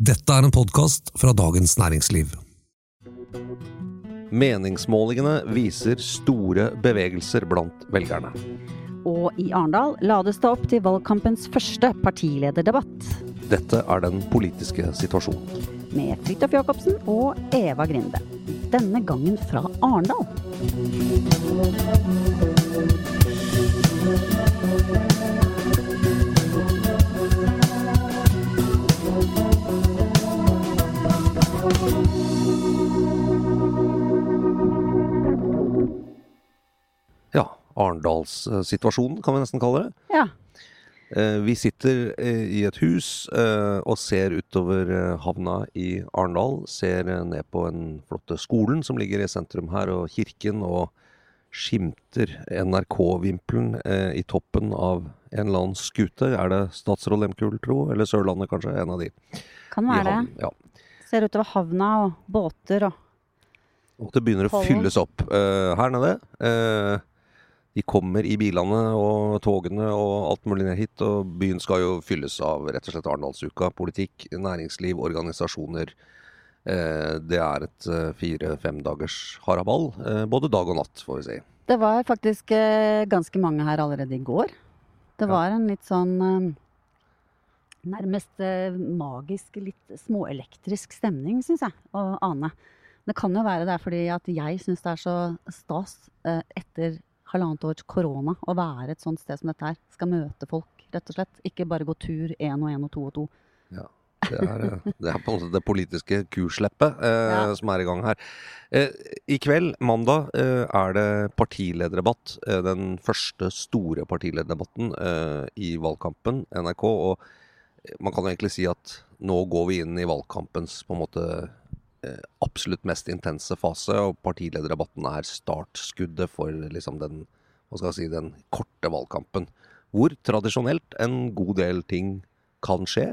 Dette er en podkast fra Dagens Næringsliv. Meningsmålingene viser store bevegelser blant velgerne. Og i Arendal lades det opp til valgkampens første partilederdebatt. Dette er den politiske situasjonen. Med Fridtjof Jacobsen og Eva Grinde. Denne gangen fra Arendal. Arendalssituasjonen kan vi nesten kalle det. Ja. Eh, Vi sitter eh, i et hus eh, og ser utover havna i Arendal. Ser ned på den flotte skolen som ligger i sentrum her, og kirken, og skimter NRK-vimpelen i toppen av en eller annen skute. Er det Statsråd Lehmkuhl, tro? Eller Sørlandet, kanskje? En av de. Kan være det. Ja. Ser utover havna og båter og Og det begynner å fylles opp her nede. De kommer i bilene og togene og alt mulig ned hit. Og byen skal jo fylles av rett og slett Arendalsuka. Politikk, næringsliv, organisasjoner. Eh, det er et eh, fire-fem dagers haraball. Eh, både dag og natt, får vi si. Det var faktisk ganske mange her allerede i går. Det var en litt sånn Nærmest magisk, litt småelektrisk stemning, syns jeg, å ane. Det kan jo være det er fordi at jeg syns det er så stas etter halvannet års korona å være et sånt sted som dette her. Skal møte folk, rett og slett. Ikke bare gå tur én og én og to og to. Det er, eh, det er på en måte det politiske kursleppet eh, Ja. som er i gang her. Eh, I kveld, mandag, eh, er det partilederdebatt. Eh, den første store partilederdebatten eh, i valgkampen, NRK. Og man kan jo egentlig si at nå går vi inn i valgkampens på en måte absolutt mest intense fase, og partilederdebatten er startskuddet for liksom den, si, den korte valgkampen. Hvor tradisjonelt en god del ting kan skje.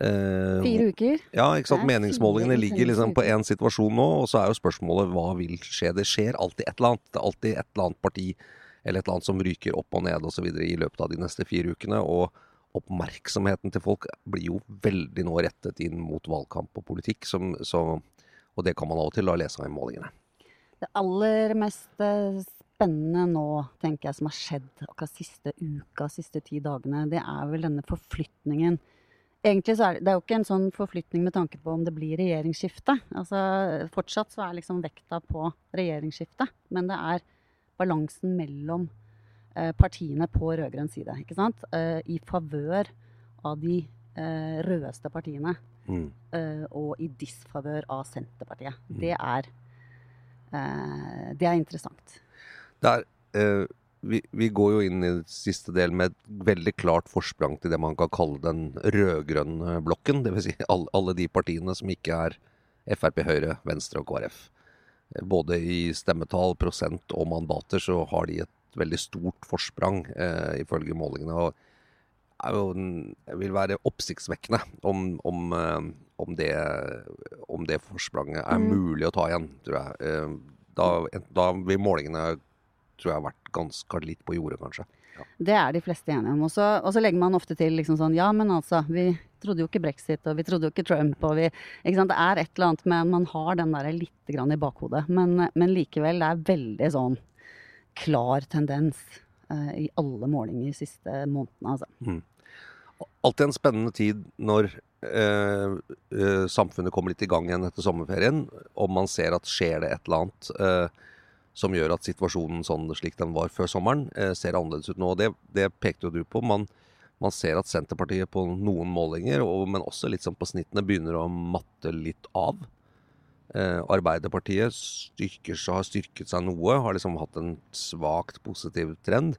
Eh, Fire uker. ja, ikke sant. Meningsmålingene ligger liksom på én situasjon nå, og så er jo spørsmålet hva vil skje. Det skjer alltid et eller annet. Det er alltid et eller annet parti eller et eller annet som ryker opp og ned osv. i løpet av de neste fire ukene. Og oppmerksomheten til folk blir jo veldig nå rettet inn mot valgkamp og politikk, som, så, og det kan man av og til da lese av i målingene. Det aller mest eh, spennende nå, tenker jeg, som har skjedd akkurat siste uka, siste ti dagene, det er vel denne forflytningen. Egentlig så er det, det er jo ikke en sånn forflytning med tanke på om det blir regjeringsskifte. Altså, fortsatt så er liksom vekta på regjeringsskifte, men det er balansen mellom partiene på rød-grønn side, ikke sant? Eh, I favør av de eh, rødeste partiene Mm. eh, og i disfavør av Senterpartiet. Mm. Det er eh, Det er interessant. Det er, eh, vi, vi går jo inn i siste del med et veldig klart forsprang til det man kan kalle den rød-grønne blokken. Dvs. Si alle, alle de partiene som ikke er Frp, Høyre, Venstre og KrF. Eh, Både i stemmetall, prosent og mandater så har de et veldig stort forsprang, eh, ifølge målingene. og det vil være oppsiktsvekkende om, om, eh, om, det, om det forspranget er Mm. mulig å ta igjen, tror jeg. Eh, Da, da vil målingene tror jeg vært ganske litt på jordet, kanskje. Det er de fleste enige om. Og så, og så legger man ofte til liksom sånn Ja, men altså, vi trodde jo ikke brexit, og vi trodde jo ikke Trump, og vi Ikke sant. Det er et eller annet med Man har den der litt grann i bakhodet. Men, men likevel, det er veldig sånn klar tendens eh, i alle målinger de siste månedene, altså. Alltid en spennende tid når eh, eh, samfunnet kommer litt i gang igjen etter sommerferien, og man ser at skjer det et eller annet eh, som gjør at situasjonen sånn slik den var før sommeren, eh, ser annerledes ut nå. Det, det pekte jo du på. Man, man ser at Senterpartiet på noen målinger, og, men også litt sånn på snittene, begynner å matte litt av. Eh, Arbeiderpartiet styrker, har styrket seg noe, har liksom hatt en svakt positiv trend.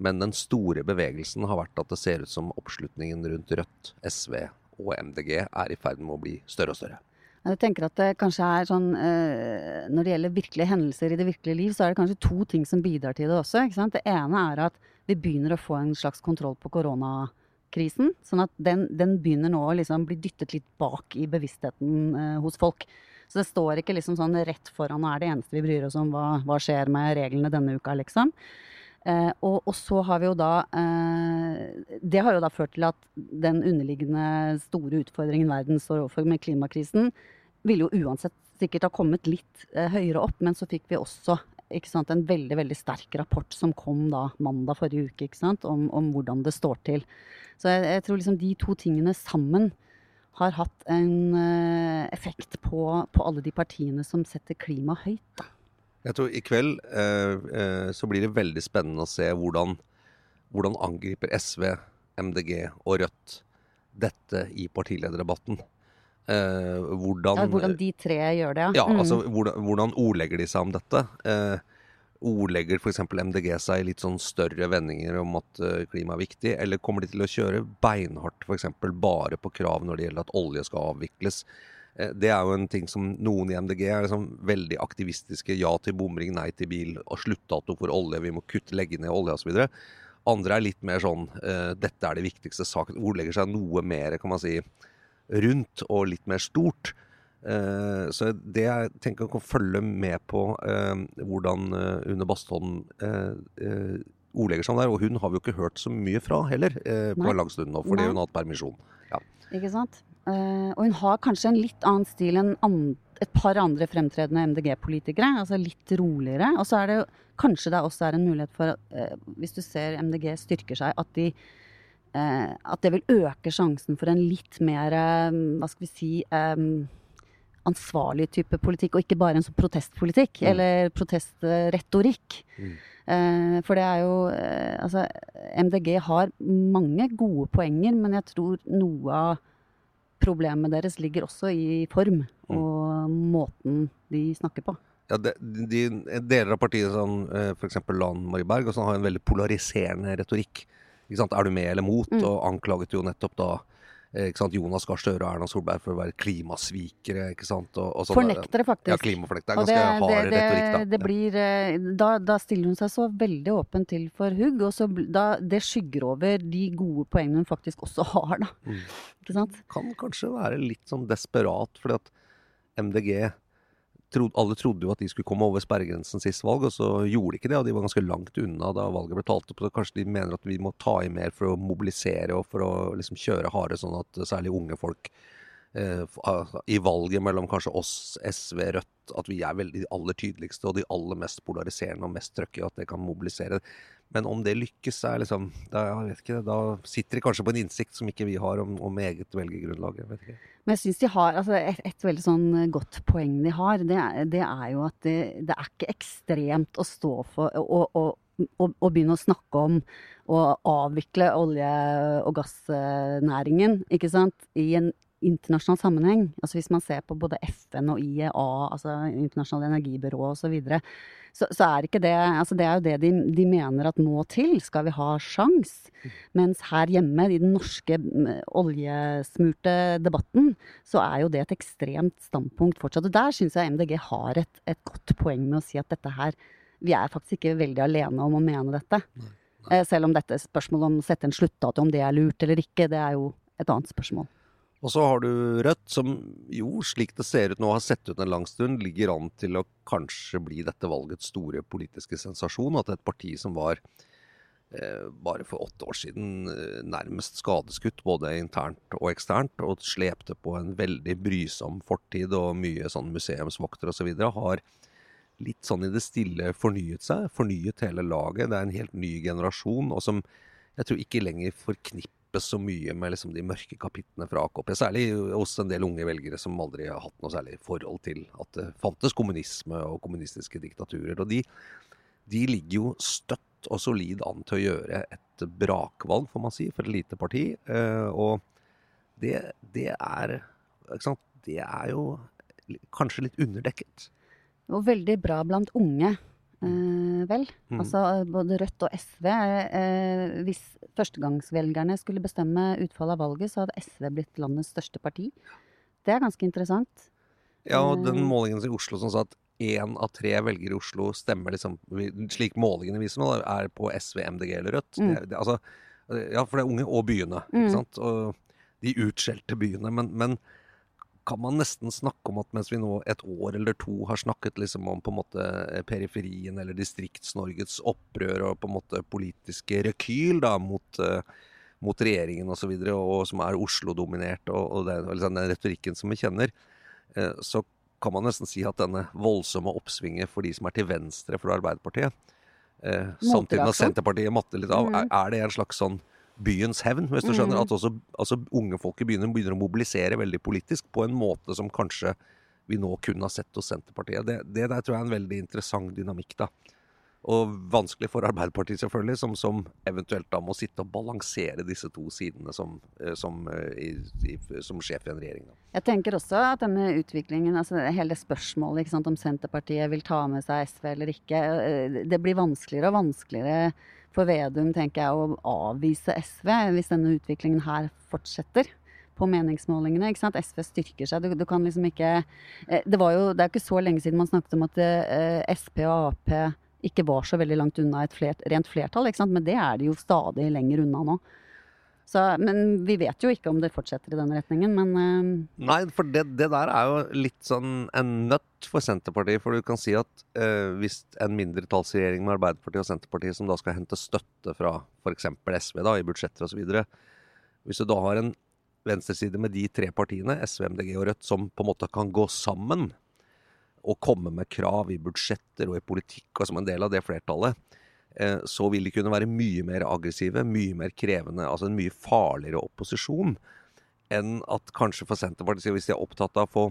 Men den store bevegelsen har vært at det ser ut som oppslutningen rundt Rødt, SV og MDG er i ferd med å bli større og større. Jeg tenker at det kanskje er sånn eh, Når det gjelder virkelige hendelser i det virkelige liv, så er det kanskje to ting som bidrar til det også. Det ene er at vi begynner å få en slags kontroll på koronakrisen. Sånn at den, den begynner nå å liksom bli dyttet litt bak i bevisstheten eh, hos folk. Så det står ikke liksom sånn rett foran og er det eneste vi bryr oss om hva, hva skjer med reglene denne uka, liksom. Eh, og, og, så har vi jo da eh, Det har jo da ført til at den underliggende store utfordringen verden står overfor med klimakrisen, ville jo uansett sikkert ha kommet litt eh, høyere opp, men så fikk vi også sant, en veldig veldig sterk rapport som kom da mandag forrige uke, sant, om, om, hvordan det står til. Så jeg, jeg, tror liksom de to tingene sammen har hatt en uh, effekt på, på, alle de partiene som setter klima høyt. Da. Jeg tror i kveld uh, uh, så blir det veldig spennende å se hvordan, hvordan angriper SV, MDG og Rødt dette i partilederdebatten. hvordan, ja, hvordan de tre gjør det, ja. ja mm. altså, hvordan, hvordan, ordlegger de seg om dette? Ordlegger f.eks. MDG seg i litt sånn større vendinger om at eh, klima er viktig, eller kommer de til å kjøre beinhardt f.eks. bare på krav når det gjelder at olje skal avvikles? Eh, det er jo en ting som noen i MDG er liksom veldig aktivistiske. Ja til bomring, nei til bil, og sluttdato for olje, vi må kutte, legge ned olje osv. Andre er litt mer sånn uh, dette er det viktigste saken. Ordlegger seg noe mer, kan man si, rundt og litt mer stort. Uh, så det jeg tenker å følge med på uh, hvordan uh, Une Bastholm ordlegger seg om der. Og hun har vi jo ikke hørt så mye fra heller på en lang stund nå, fordi Nei. hun har hatt permisjon. Ja. Ikke sant. og hun har kanskje en litt annen stil enn et par andre fremtredende MDG-politikere. Altså litt roligere. Og så er det jo kanskje det også er en mulighet for, hvis du ser MDG styrker seg, at de at det vil øke sjansen for en litt mer, hva skal vi si ansvarlig type politikk, og ikke bare en sånn protestpolitikk. Mm. Eller protestretorikk. Mm. Eh, for det er jo eh, Altså, MDG har mange gode poenger, men jeg tror noe av problemet deres ligger også i form mm. og måten de snakker på. Ja, de, de, Deler av partiet, sånn, eh, f.eks. Lan Marie Berg, og sånn, har en veldig polariserende retorikk. Er du med eller mot? Mm. Og anklaget jo nettopp da Jonas Gahr Støre og Erna Solberg for å være klimasvikere. ikke sant? Og, og sånn Fornektere, faktisk. Ja, klimafornektere. Ganske det, hard det, retorikk, da. Det blir, eh, da. Da stiller hun seg så veldig åpen til for hugg, og så, da, det skygger over de gode poengene hun faktisk også har, da. Mm. Ikke sant? Kan kanskje være litt sånn desperat, fordi at MDG Trodde, alle trodde jo at de skulle komme over sperregrensen sist valg, og så gjorde de ikke det. Og de var ganske langt unna da valget ble talt opp. Så kanskje de mener at vi må ta i mer for å mobilisere og for å liksom kjøre harde, sånn at særlig unge folk i valget mellom kanskje oss, SV, Rødt, at vi er veldig de aller tydeligste og de aller mest polariserende og mest trøkke, at det kan mobilisere. Men om det lykkes, er liksom, da, ikke, da, sitter de kanskje på en innsikt som ikke vi har om, om eget velgergrunnlag. Men jeg synes de har, altså et, et, veldig sånn godt poeng de har, det, det er jo at det, det, er ikke ekstremt å stå for å begynne å snakke om å avvikle olje- og gassnæringen, ikke sant, i en internasjonal sammenheng. Altså hvis man ser på både FN og IEA, altså Internasjonale energibyrå osv. Så, videre, så så er ikke det Altså det er jo det de, de, mener at må til, skal vi ha sjans. Mens her hjemme, i den norske oljesmurte debatten, så er jo det et ekstremt standpunkt fortsatt. Og der syns jeg MDG har et, et, godt poeng med å si at dette her Vi er faktisk ikke veldig alene om å mene dette. Eh, selv om dette spørsmålet om å sette en sluttdato, om det er lurt eller ikke, det er jo et annet spørsmål. Og så har du Rødt, som jo, slik det ser ut nå, har sett ut en lang stund, ligger an til å kanskje bli dette valgets store politiske sensasjon. At et parti som var eh, bare for åtte år siden eh, nærmest skadeskutt, både internt og eksternt, og slepte på en veldig brysom fortid og mye sånn museumsvokter osv., så har litt sånn i det stille fornyet seg. Fornyet hele laget. Det er en helt ny generasjon, og som jeg tror ikke lenger forknipper knippes så mye med liksom de mørke kapitlene fra AKP. Særlig hos en del unge velgere som aldri har hatt noe særlig forhold til at det fantes kommunisme og kommunistiske diktaturer. Og de, de ligger jo støtt og solid an til å gjøre et brakvalg, får man si, for et lite parti. Eh, og det, det er Det er jo kanskje litt underdekket. Og veldig bra blant unge eh, vel. Mm. Altså både Rødt og SV. Eh, hvis førstegangsvelgerne skulle bestemme utfallet av valget, så hadde SV blitt landets største parti. Det er ganske interessant. Ja, og den eh. målingen i Oslo som sa at én av tre velgere i Oslo stemmer liksom, slik målingene viser nå, er på SV, MDG eller Rødt. Mm. Det, det, altså, ja, for det er unge og byene. ikke mm. sant? Og de utskjelte byene. Men, men kan man nesten snakke om at mens vi nå et år eller to har snakket liksom om på en måte eh, periferien eller Distrikts-Norges opprør og på en måte politiske rekyl da mot, uh, mot regjeringen osv., og, og som er Oslo-dominert, og, og, den, og liksom den retorikken som vi kjenner, uh, så kan man nesten si at denne voldsomme oppsvinget for de som er til venstre for Arbeiderpartiet, samtidig med at Senterpartiet matter litt av, mm. er, er det en slags sånn byens hevn, hvis du skjønner. Mm. At også altså, unge folk i byen begynner å mobilisere veldig politisk på en måte som kanskje vi nå kunne ha sett hos Senterpartiet. Det, det der tror jeg er en veldig interessant dynamikk. da. Og vanskelig for Arbeiderpartiet, selvfølgelig, som, som, eventuelt da må sitte og balansere disse to sidene som, eh, som, eh, i, i, som sjef i en regjering. Da. Jeg tenker også at denne utviklingen, altså hele spørsmålet sant, om Senterpartiet vil ta med seg SV eller ikke, eh, det blir vanskeligere og vanskeligere for Vedum tenker jeg, å avvise SV hvis denne utviklingen her fortsetter på meningsmålingene. ikke sant? SV styrker seg. Du, du kan liksom ikke eh, Det jo, det er jo ikke så lenge siden man snakket om at eh, Sp og Ap ikke var så veldig langt unna et flert, rent flertall, ikke sant? men det er de jo stadig lenger unna nå. Så, men vi vet jo ikke om det fortsetter i den retningen, men uh... Nei, for det, det, der er jo litt sånn en nøtt for Senterpartiet. For du kan si at uh, hvis en mindretallsregjering med Arbeiderpartiet og Senterpartiet som da skal hente støtte fra f.eks. SV da, i budsjetter osv. Hvis du da har en venstreside med de tre partiene, SV, MDG og Rødt, som på en måte kan gå sammen og komme med krav i budsjetter og i politikk og som en del av det flertallet, så vil de kunne være mye mer aggressive, mye mer krevende, altså en mye farligere opposisjon enn at kanskje for Senterpartiet, hvis de er opptatt av å få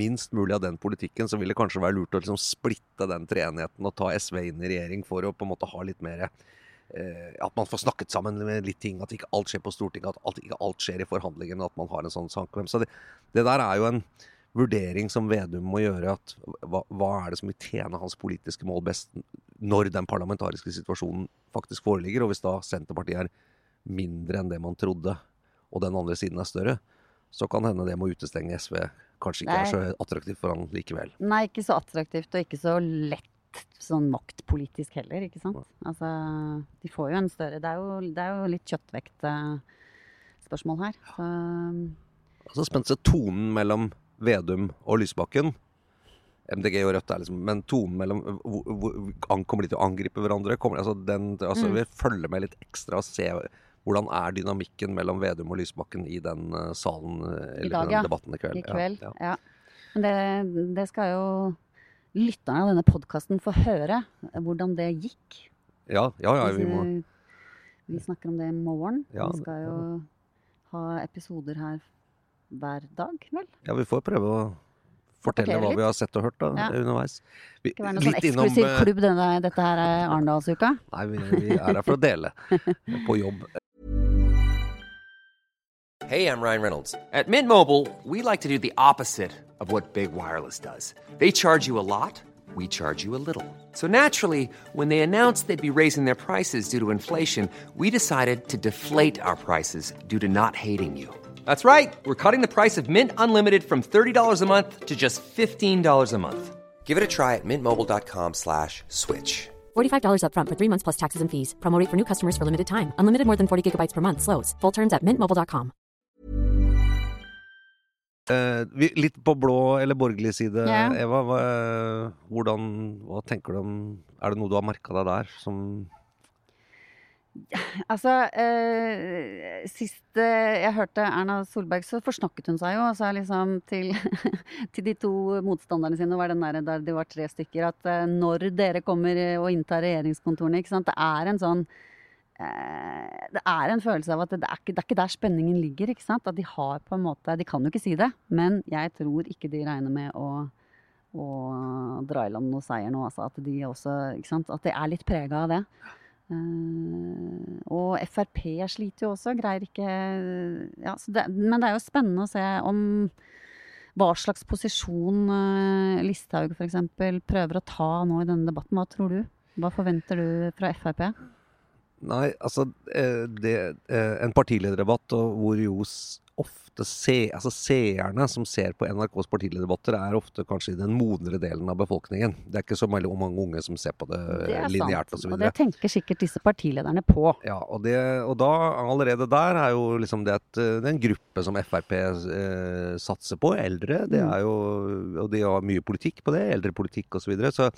minst mulig av den politikken, så vil det kanskje være lurt å liksom splitte den treenigheten og ta SV inn i regjering for å på en måte ha litt mer eh, At man får snakket sammen med litt ting, at ikke alt skjer på Stortinget, at ikke alt skjer i forhandlingene, at man har en sånn sankvem. Så det, det der er jo en vurdering som Vedum må gjøre. at hva, hva, er det som vil tjene hans politiske mål best når den parlamentariske situasjonen faktisk foreligger? Og hvis da Senterpartiet er mindre enn det man trodde, og den andre siden er større, så kan hende det med å utestenge SV kanskje ikke Nei. er så attraktivt for han likevel. Nei, ikke så attraktivt, og ikke så lett sånn maktpolitisk heller, ikke sant. Altså, de får jo en større Det er jo, det er jo litt kjøttvekt spørsmål her. Så Altså spente tonen mellom Vedum og Lysbakken. MDG og Rødt er liksom Men tonen mellom Kommer de til å angripe hverandre? Kommer, altså den, altså mm. Vi følger med litt ekstra og ser hvordan er dynamikken mellom Vedum og Lysbakken i den uh, salen eh, eller I dag, den debatten i kveld. I kveld, ja. ja. Men det, det, skal jo lytterne av denne podkasten få høre, hvordan det gikk. Ja, ja, ja vi må Vi snakker om det i morgen. Ja, vi skal jo ha episoder her hver dag, vel? Ja, vi får prøve å fortelle hva vi har sett og hørt da, ja. underveis. Vi, ikke være noen sånn eksklusiv innom, klubb denne, dette her er Arendalsuka? Nei, vi, vi, er her for å dele. på jobb. Hey, I'm Ryan Reynolds. At Mint Mobile, we like to do the opposite of what Big Wireless does. They charge you a lot, we charge you a little. So naturally, when they announced they'd be raising their prices due to inflation, we decided to deflate our prices due to not hating you. That's right. We're cutting the price of Mint Unlimited from $30 a month to just $15 a month. Give it a try at mintmobile.com slash switch. $45 upfront for three months plus taxes and fees. Promote for new customers for limited time. Unlimited more than 40 gigabytes per month. Slows. Full terms at mintmobile.com. Uh, litt på blå eller borgerlig side, yeah. Eva. Hva, hvordan, hva tenker du om Er det noe du har merka deg der som Altså, eh, sist jeg hørte Erna Solberg, så forsnakket hun seg jo altså liksom til, til de to motstanderne sine. Var den der, der de var tre stykker. At eh, når dere kommer og inntar regjeringskontorene? Det er en sånn eh, Det er en følelse av at det, er ikke, det, er ikke, der spenningen ligger. At de har på en måte De kan jo ikke si det, men jeg tror ikke de regner med å, og dra i land noe seier nå. Altså. At de også? At de er litt prega av det. Uh, og Frp sliter jo også, greier ikke ja, det, Men det er jo spennende å se om hva slags posisjon uh, Listhaug f.eks. prøver å ta nå i denne debatten. Hva tror du? Hva forventer du fra Frp? Nei, altså eh, det, En partilederdebatt hvor jo ofte se, altså seerne som ser på NRKs partilederdebatter, er ofte kanskje i den modnere delen av befolkningen. Det er ikke så mange unge som ser på det, Det lineært osv. Og det tenker sikkert disse partilederne på. Ja, og, det, og da allerede der er jo liksom det at den det er en gruppe som Frp eh, satser på. Eldre. Det Mm. er jo, og de har mye politikk på det. Eldrepolitikk osv. Så, videre. så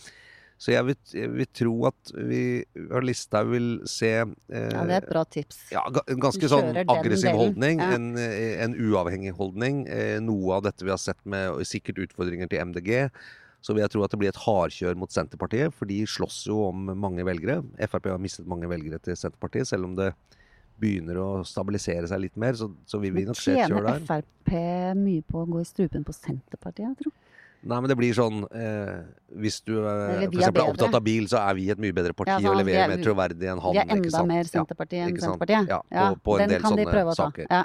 så jeg vil, jeg vil tro at vi av Listhaug vil se eh, Ja, det er et bra tips. ja, en ganske sånn aggressiv holdning. ja. En, eh, en uavhengig holdning. Eh, Noe av dette vi har sett med sikkert utfordringer til MDG. Så vil jeg tro at det blir et hardkjør mot Senterpartiet, for de slåss jo om mange velgere. Frp har mistet mange velgere til Senterpartiet, selv om det begynner å stabilisere seg litt mer. Så, så vil vi nok se et kjør der. Tjener. Frp mye på å gå i strupen på Senterpartiet, jeg tror. Nei, men det blir sånn eh, Hvis du eh, for eksempel er opptatt av bil, så er vi et mye bedre parti Ja, og sant, vi er- mer troverdig enn han. Vi er enda mer Ja. Senterpartiet enn? Senterpartiet. Ja, på- på en del sånne de å saker. Ja.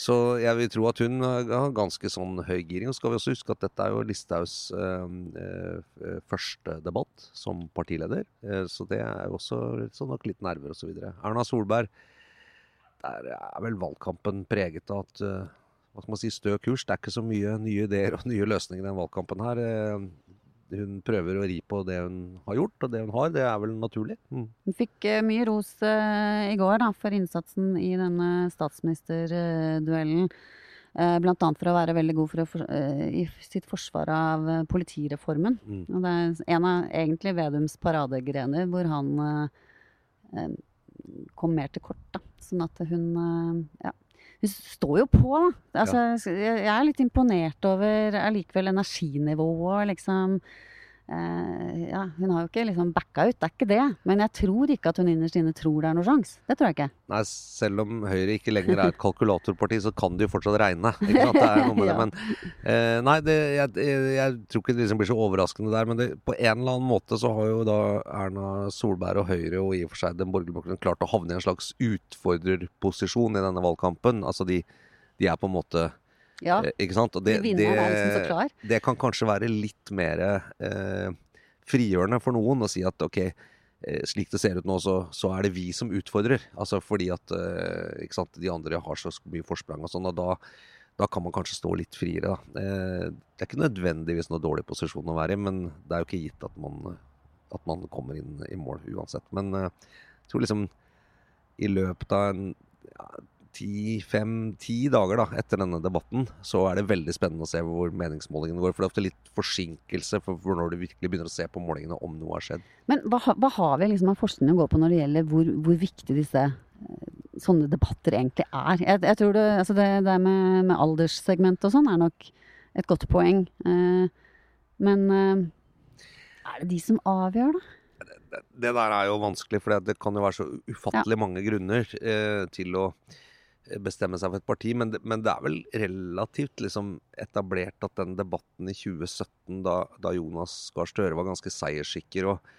Så jeg vil tro at hun har ganske sånn høy giring. Og så skal vi også huske at dette er jo Listhaugs eh, eh, første debatt som partileder. Eh, så det er jo også sånn nok litt nerver osv. Erna Solberg, der er vel valgkampen preget av at eh, hva skal man si, stø kurs. Det er ikke så mye nye ideer og nye løsninger i den valgkampen her. Eh, hun prøver å ri på det hun har gjort, og det hun har, det er vel naturlig. Mm. Hun fikk eh, mye ros eh, i går da, for innsatsen i denne statsministerduellen. Bl.a. for å være veldig god for for, i sitt forsvar av politireformen. Mm. Og det er en av egentlig Vedums paradegrener hvor han eh, kom mer til kort. Da. Sånn at hun eh, ja. Hun står jo på, da. Altså, jeg, er litt imponert over allikevel energinivået, liksom. Eh, ja, hun har jo ikke liksom backa ut, det er ikke det. Men jeg tror ikke at hun innerst inne tror det er noe sjans. Det tror jeg ikke. Nei, selv om Høyre ikke lenger er et kalkulatorparti, så kan det jo fortsatt regne. Ikke sant? Det er noe med Ja. det. Men eh, nei, det, jeg, jeg, jeg tror ikke det liksom blir så overraskende der. Men det, på en eller annen måte så har jo da Erna Solberg og Høyre og i og for seg den borgerlige blokken klart å havne i en slags utfordrerposisjon i denne valgkampen. Altså de, de er på en måte Ja, eh, Ikke sant? Og det, det, liksom klar. det kan kanskje være litt mer eh, frigjørende for noen å si at ok, eh, slik det ser ut nå, så, så er det vi som utfordrer. Altså fordi at eh, ikke sant, de andre har så mye forsprang og sånn, og da, da kan man kanskje stå litt friere. Da. Eh, det er ikke nødvendigvis noe dårlig posisjon å være i, men det er jo ikke gitt at man, at man kommer inn i mål uansett. Men jeg tror liksom i løpet av en ja, ti, fem, ti dager da, etter denne debatten, så er det veldig spennende å se hvor meningsmålingene går. For det er ofte litt forsinkelse for, når du virkelig begynner å se på målingene om noe har skjedd. Men hva, hva har vi liksom av forskning å gå på når det gjelder hvor, hvor viktig disse eh, sånne debatter egentlig er? Jeg, jeg tror det, altså det det med, med alderssegment og sånn er nok et godt poeng. Eh, men eh, er det de som avgjør, da? Det, det der er jo vanskelig, for det kan jo være så ufattelig mange grunner eh, til å bestemme seg for et parti. Men det, men det er vel relativt liksom etablert at den debatten i 2017, da, da Jonas Gahr Støre var ganske seierssikker og,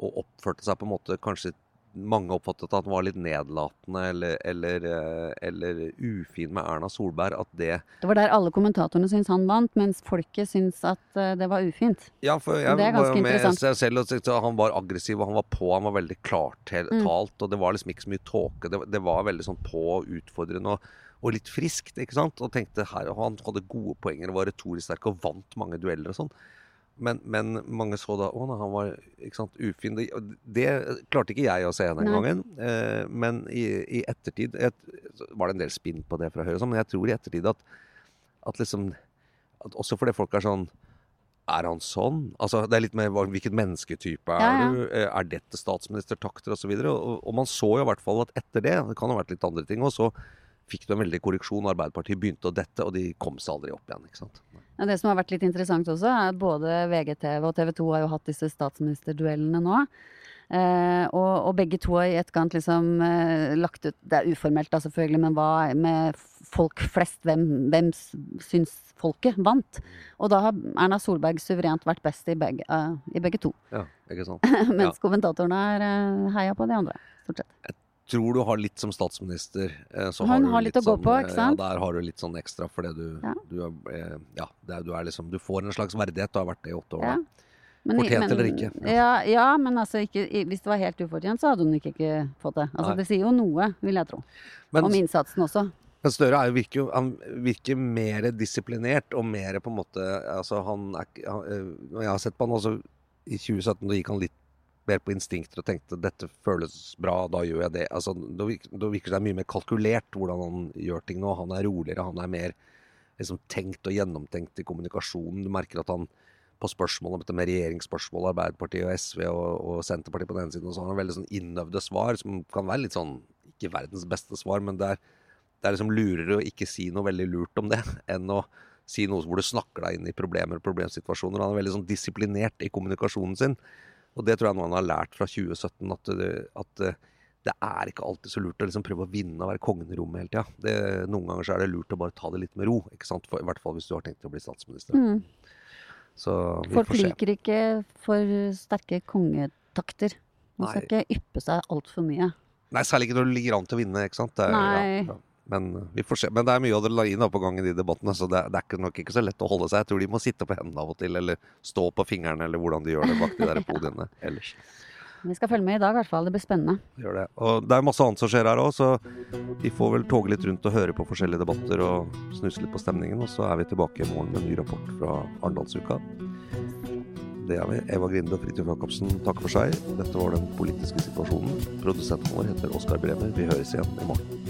og oppførte seg på en måte kanskje mange oppfattet at han var litt nedlatende eller, eller, eh, eller ufin med Erna Solberg. At det Det var der alle kommentatorene syntes han vant, mens folket syntes at eh, det var ufint. Ja, for jeg var jo med seg selv og syntes han var aggressiv, og han var på, han var veldig klartalt, Mm. og det var liksom ikke så mye tåke. Det, det var veldig sånn på, utfordrende og, og litt friskt, ikke sant? Og tenkte her, og han hadde gode poenger og var retorisk sterk og vant mange dueller og sånn. Men, men mange så da å nei, han var sant, ufin. Det, det klarte ikke jeg å se den Nei. gangen. Eh, men i, i ettertid et, var det en del spinn på det fra Høyre, sånn, men jeg tror i ettertid at, at liksom at Også fordi folk er sånn er han sånn? Altså, det er litt mer hvilken mennesketype er Ja, ja. du? Eh, Er dette statsministertakter osv.? Og, og, og man så jo i hvert fall at etter det, det kan ha vært litt andre ting òg, så fikk du en veldig korreksjon. Arbeiderpartiet begynte å dette, og de kom seg aldri opp igjen. ikke sant? Ja, det som har vært litt interessant også, er at både VGTV og TV 2 har jo hatt disse statsministerduellene nå. Eh, og, og begge to har i etterkant liksom eh, lagt ut Det er uformelt da selvfølgelig, men hva med folk flest? Hvem, hvem syns folket vant? Og da har Erna Solberg suverent vært best i begge, uh, i begge to. Ja, ikke sant? Mens kommentatorene har uh, heia på de andre, stort sett. Tror du har litt som statsminister. eh, Så har, har litt å gå sånn, på, eh, ikke sant? Ja, der har du litt sånn ekstra fordi du, Ja. du, er, eh, ja, er, du er liksom Du får en slags verdighet. Du har vært det i åtte år. Ja. Men, Fortjent men- eller ikke, ja. Ja, men altså ikke, hvis det var helt ufortjent, så hadde hun ikke, ikke fått det. Altså Nei. Det sier jo noe, vil jeg tro. Men Om innsatsen også. Men Støre jo virker, han virker mer disiplinert og mer på en måte altså han er, han, Når jeg har sett på han altså i 2017, da gikk han litt mer på instinkter og tenkte dette føles bra, da gjør jeg det. Altså, da, virker, da virker det mye mer kalkulert hvordan han gjør ting nå. Han er roligere, han er mer liksom, tenkt og gjennomtenkt i kommunikasjonen. Du merker at han på spørsmål om dette med regjeringsspørsmål, Arbeiderpartiet og SV og, og Senterpartiet på den ene siden, og så har han veldig sånn innøvde svar som kan være litt sånn ikke verdens beste svar, men det er, det er liksom lurere å ikke si noe veldig lurt om det, enn å si noe hvor du snakker deg inn i problemer og problemsituasjoner. Han er veldig sånn disiplinert i kommunikasjonen sin. Og det tror jeg noen har lært fra 2017, at det, at det, er ikke alltid så lurt å liksom prøve å vinne og være kongen i rommet hele tida. Noen ganger så er det lurt å bare ta det litt med ro? For, i hvert fall hvis du har tenkt å bli statsminister. Mm. Så vi Folk får se. liker ikke for sterke kongetakter. Man skal Nei. ikke yppe seg altfor mye. Nei, særlig ikke når du ligger an til å vinne, ikke sant. Det Nei. Ja, ja. Men uh, vi får se. Men det er mye adrenalin på gang i de debattene, så det, det er nok ikke så lett å holde seg. Jeg tror de må sitte på hendene av og til, eller stå på fingrene, eller hvordan de gjør det bak de der podiene ellers. Vi skal følge med i dag, i hvert fall. Det blir spennende. Gjør det. Og det er masse annet som skjer her òg, så vi får vel toge litt rundt og høre på forskjellige debatter og snuse litt på stemningen. Og så er vi tilbake i morgen med en ny rapport fra Arendalsuka. Det er vi. Eva Grinde og Fridtjof Jacobsen takker for seg. Dette var den politiske situasjonen. Produsenten vår heter Oskar Bremer. Vi høres igjen i morgen.